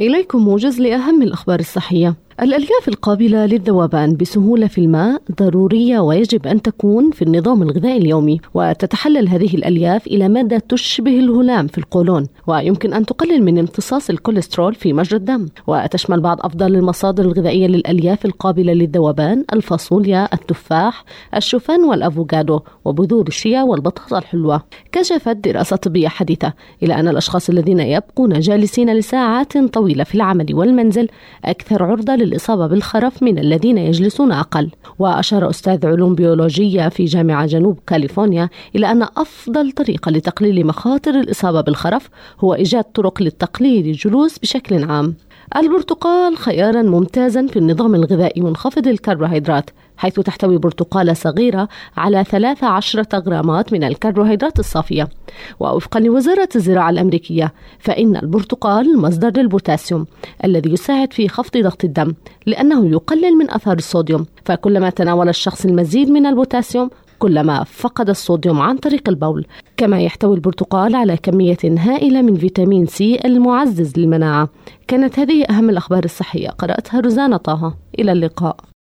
إليكم موجز لأهم الأخبار الصحية. الألياف القابلة للذوبان بسهولة في الماء ضرورية ويجب أن تكون في النظام الغذائي اليومي وتتحلل هذه الألياف إلى مادة تشبه الهلام في القولون ويمكن أن تقلل من امتصاص الكوليسترول في مجرى الدم. وتشمل بعض أفضل المصادر الغذائية للألياف القابلة للذوبان الفاصوليا التفاح الشوفان والأفوكادو وبذور الشيا والبطاطا الحلوة. كشفت دراسة طبية حديثة إلى أن الأشخاص الذين يبقون جالسين لساعات طويلة في العمل والمنزل أكثر عرضة للإصابة بالخرف من الذين يجلسون أقل. وأشار أستاذ علوم بيولوجية في جامعة جنوب كاليفورنيا إلى أن أفضل طريقة لتقليل مخاطر الإصابة بالخرف هو إيجاد طرق للتقليل الجلوس بشكل عام. البرتقال خيارا ممتازا في النظام الغذائي منخفض الكربوهيدرات حيث تحتوي برتقالة صغيرة على 13 غرامات من الكربوهيدرات الصافية. ووفقا لوزارة الزراعة الأمريكية فإن البرتقال مصدر للبوتاسيوم الذي يساعد في خفض ضغط الدم لأنه يقلل من أثار الصوديوم. فكلما تناول الشخص المزيد من البوتاسيوم كلما فقد الصوديوم عن طريق البول. كما يحتوي البرتقال على كمية هائلة من فيتامين سي المعزز للمناعة. كانت هذه أهم الأخبار الصحية. قرأتها روزانا طه. إلى اللقاء.